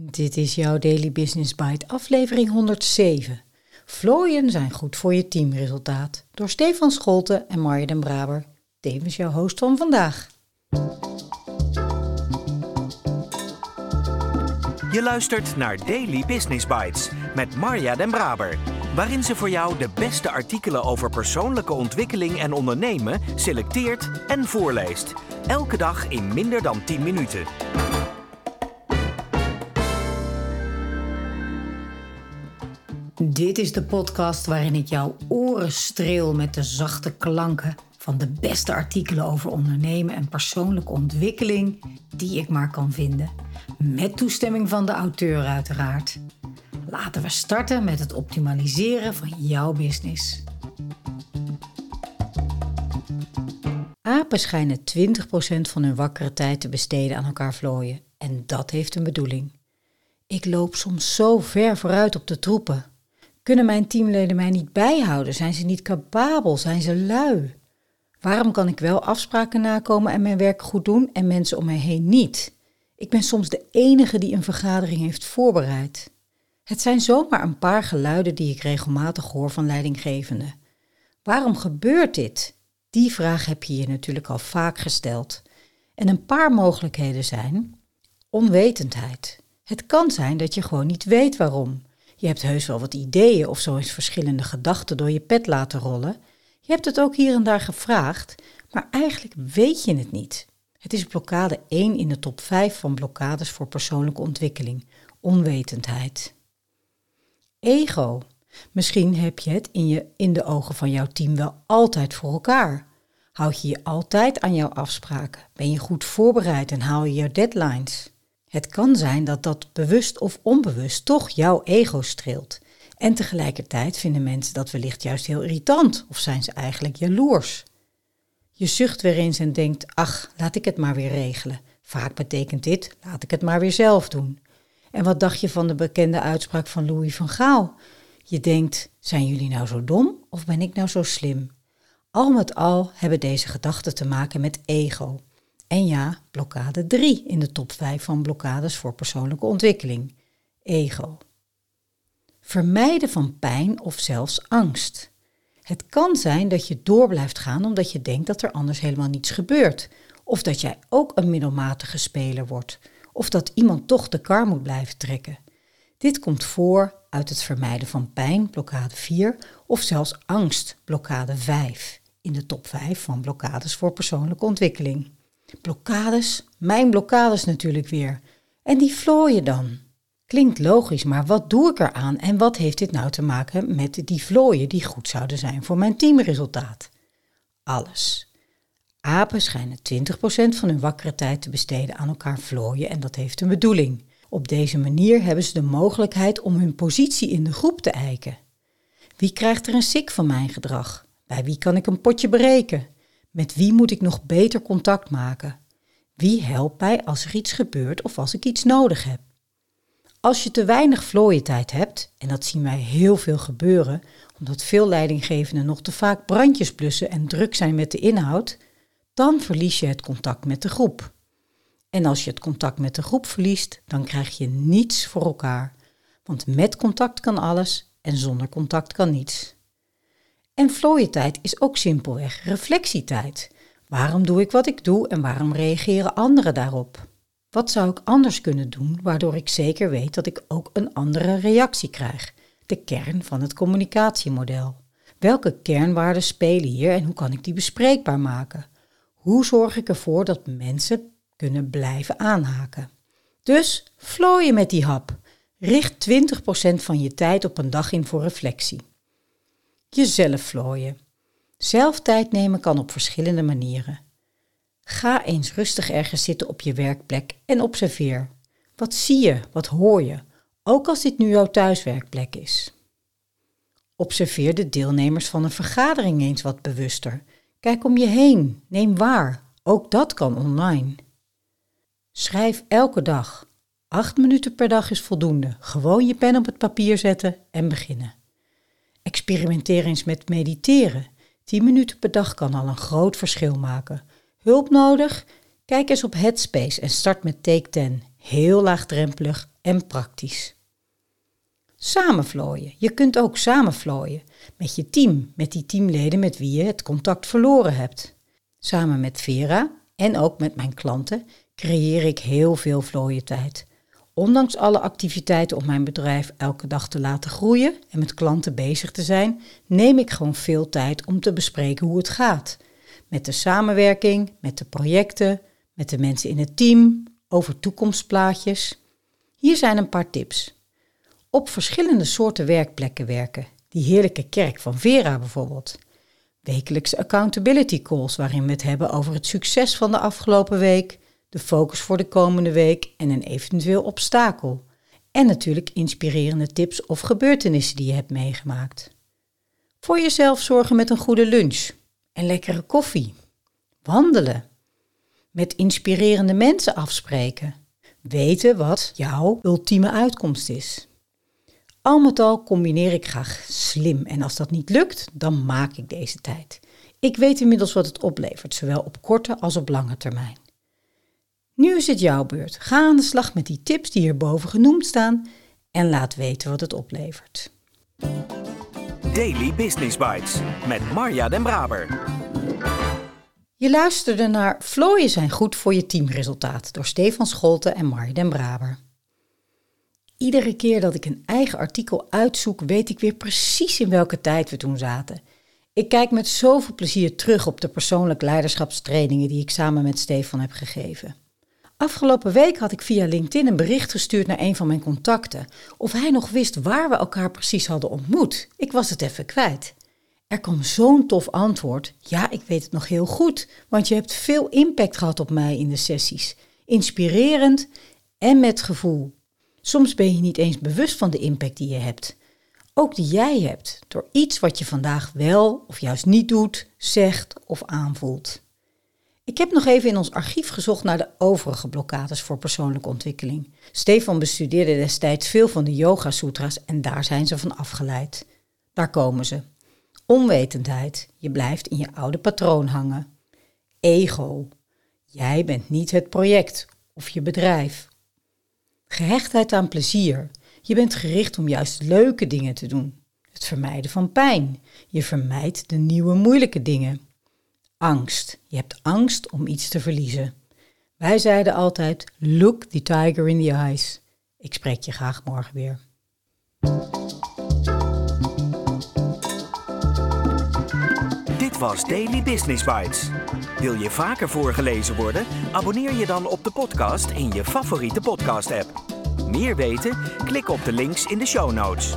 Dit is jouw Daily Business Bite, aflevering 107. Vlooien zijn goed voor je teamresultaat. Door Stefan Scholte en Marja den Braber, tevens jouw host van vandaag. Je luistert naar Daily Business Bites met Marja den Braber, waarin ze voor jou de beste artikelen over persoonlijke ontwikkeling en ondernemen selecteert en voorleest. Elke dag in minder dan 10 minuten. Dit is de podcast waarin ik jouw oren streel met de zachte klanken van de beste artikelen over ondernemen en persoonlijke ontwikkeling die ik maar kan vinden. Met toestemming van de auteur uiteraard. Laten we starten met het optimaliseren van jouw business. Apen schijnen 20% van hun wakkere tijd te besteden aan elkaar vlooien. En dat heeft een bedoeling. Ik loop soms zo ver vooruit op de troepen. Kunnen mijn teamleden mij niet bijhouden? Zijn ze niet capabel? Zijn ze lui? Waarom kan ik wel afspraken nakomen en mijn werk goed doen en mensen om mij heen niet? Ik ben soms de enige die een vergadering heeft voorbereid. Het zijn zomaar een paar geluiden die ik regelmatig hoor van leidinggevenden. Waarom gebeurt dit? Die vraag heb je je natuurlijk al vaak gesteld. En een paar mogelijkheden zijn onwetendheid. Het kan zijn dat je gewoon niet weet waarom. Je hebt heus wel wat ideeën of zo eens verschillende gedachten door je pet laten rollen. Je hebt het ook hier en daar gevraagd, maar eigenlijk weet je het niet. Het is blokkade 1 in de top 5 van blokkades voor persoonlijke ontwikkeling: onwetendheid. Ego. Misschien heb je het in, je, in de ogen van jouw team wel altijd voor elkaar. Houd je je altijd aan jouw afspraken? Ben je goed voorbereid en haal je je deadlines? Het kan zijn dat dat bewust of onbewust toch jouw ego streelt. En tegelijkertijd vinden mensen dat wellicht juist heel irritant of zijn ze eigenlijk jaloers. Je zucht weer eens en denkt: ach, laat ik het maar weer regelen. Vaak betekent dit: laat ik het maar weer zelf doen. En wat dacht je van de bekende uitspraak van Louis van Gaal? Je denkt: zijn jullie nou zo dom of ben ik nou zo slim? Al met al hebben deze gedachten te maken met ego. En ja, blokkade 3 in de top 5 van blokkades voor persoonlijke ontwikkeling. Ego. Vermijden van pijn of zelfs angst. Het kan zijn dat je door blijft gaan omdat je denkt dat er anders helemaal niets gebeurt. Of dat jij ook een middelmatige speler wordt. Of dat iemand toch de kar moet blijven trekken. Dit komt voor uit het vermijden van pijn, blokkade 4, of zelfs angst, blokkade 5, in de top 5 van blokkades voor persoonlijke ontwikkeling. Blokkades, mijn blokkades natuurlijk weer. En die vlooien dan. Klinkt logisch, maar wat doe ik eraan en wat heeft dit nou te maken met die vlooien die goed zouden zijn voor mijn teamresultaat? Alles. Apen schijnen 20% van hun wakkere tijd te besteden aan elkaar vlooien en dat heeft een bedoeling. Op deze manier hebben ze de mogelijkheid om hun positie in de groep te eiken. Wie krijgt er een sik van mijn gedrag? Bij wie kan ik een potje breken? Met wie moet ik nog beter contact maken? Wie helpt mij als er iets gebeurt of als ik iets nodig heb? Als je te weinig vlooientijd hebt, en dat zien wij heel veel gebeuren, omdat veel leidinggevenden nog te vaak brandjes blussen en druk zijn met de inhoud, dan verlies je het contact met de groep. En als je het contact met de groep verliest, dan krijg je niets voor elkaar. Want met contact kan alles en zonder contact kan niets. En vlooientijd is ook simpelweg reflectietijd. Waarom doe ik wat ik doe en waarom reageren anderen daarop? Wat zou ik anders kunnen doen waardoor ik zeker weet dat ik ook een andere reactie krijg? De kern van het communicatiemodel. Welke kernwaarden spelen hier en hoe kan ik die bespreekbaar maken? Hoe zorg ik ervoor dat mensen kunnen blijven aanhaken? Dus vlooien met die hap. Richt 20% van je tijd op een dag in voor reflectie. Jezelf vlooien. Zelf tijd nemen kan op verschillende manieren. Ga eens rustig ergens zitten op je werkplek en observeer. Wat zie je, wat hoor je, ook als dit nu jouw thuiswerkplek is. Observeer de deelnemers van een vergadering eens wat bewuster. Kijk om je heen, neem waar, ook dat kan online. Schrijf elke dag. Acht minuten per dag is voldoende. Gewoon je pen op het papier zetten en beginnen. Experimenteer eens met mediteren. 10 minuten per dag kan al een groot verschil maken. Hulp nodig? Kijk eens op Headspace en start met Take 10. Heel laagdrempelig en praktisch. Samenvlooien. Je kunt ook samenvlooien met je team, met die teamleden met wie je het contact verloren hebt. Samen met Vera en ook met mijn klanten creëer ik heel veel vlooientijd. Ondanks alle activiteiten om mijn bedrijf elke dag te laten groeien en met klanten bezig te zijn, neem ik gewoon veel tijd om te bespreken hoe het gaat. Met de samenwerking, met de projecten, met de mensen in het team, over toekomstplaatjes. Hier zijn een paar tips. Op verschillende soorten werkplekken werken. Die heerlijke kerk van Vera bijvoorbeeld. Wekelijkse accountability calls waarin we het hebben over het succes van de afgelopen week, de focus voor de komende week en een eventueel obstakel. En natuurlijk inspirerende tips of gebeurtenissen die je hebt meegemaakt. Voor jezelf zorgen met een goede lunch en lekkere koffie. Wandelen. Met inspirerende mensen afspreken. Weten wat jouw ultieme uitkomst is. Al met al combineer ik graag slim en als dat niet lukt, dan maak ik deze tijd. Ik weet inmiddels wat het oplevert, zowel op korte als op lange termijn. Nu is het jouw beurt. Ga aan de slag met die tips die hierboven genoemd staan en laat weten wat het oplevert. Daily Business Bites met Marja Den Braber. Je luisterde naar Vlooien zijn goed voor je teamresultaat door Stefan Scholte en Marja Den Braber. Iedere keer dat ik een eigen artikel uitzoek, weet ik weer precies in welke tijd we toen zaten. Ik kijk met zoveel plezier terug op de persoonlijke leiderschapstrainingen die ik samen met Stefan heb gegeven. Afgelopen week had ik via LinkedIn een bericht gestuurd naar een van mijn contacten. Of hij nog wist waar we elkaar precies hadden ontmoet. Ik was het even kwijt. Er kwam zo'n tof antwoord. Ja, ik weet het nog heel goed, want je hebt veel impact gehad op mij in de sessies. Inspirerend en met gevoel. Soms ben je niet eens bewust van de impact die je hebt. Ook die jij hebt door iets wat je vandaag wel of juist niet doet, zegt of aanvoelt. Ik heb nog even in ons archief gezocht naar de overige blokkades voor persoonlijke ontwikkeling. Stefan bestudeerde destijds veel van de Yoga Sutra's en daar zijn ze van afgeleid. Daar komen ze. Onwetendheid. Je blijft in je oude patroon hangen. Ego. Jij bent niet het project of je bedrijf. Gehechtheid aan plezier. Je bent gericht om juist leuke dingen te doen. Het vermijden van pijn. Je vermijdt de nieuwe moeilijke dingen angst. Je hebt angst om iets te verliezen. Wij zeiden altijd: Look the tiger in the eyes. Ik spreek je graag morgen weer. Dit was Daily Business Bites. Wil je vaker voorgelezen worden? Abonneer je dan op de podcast in je favoriete podcast-app. Meer weten? Klik op de links in de show notes.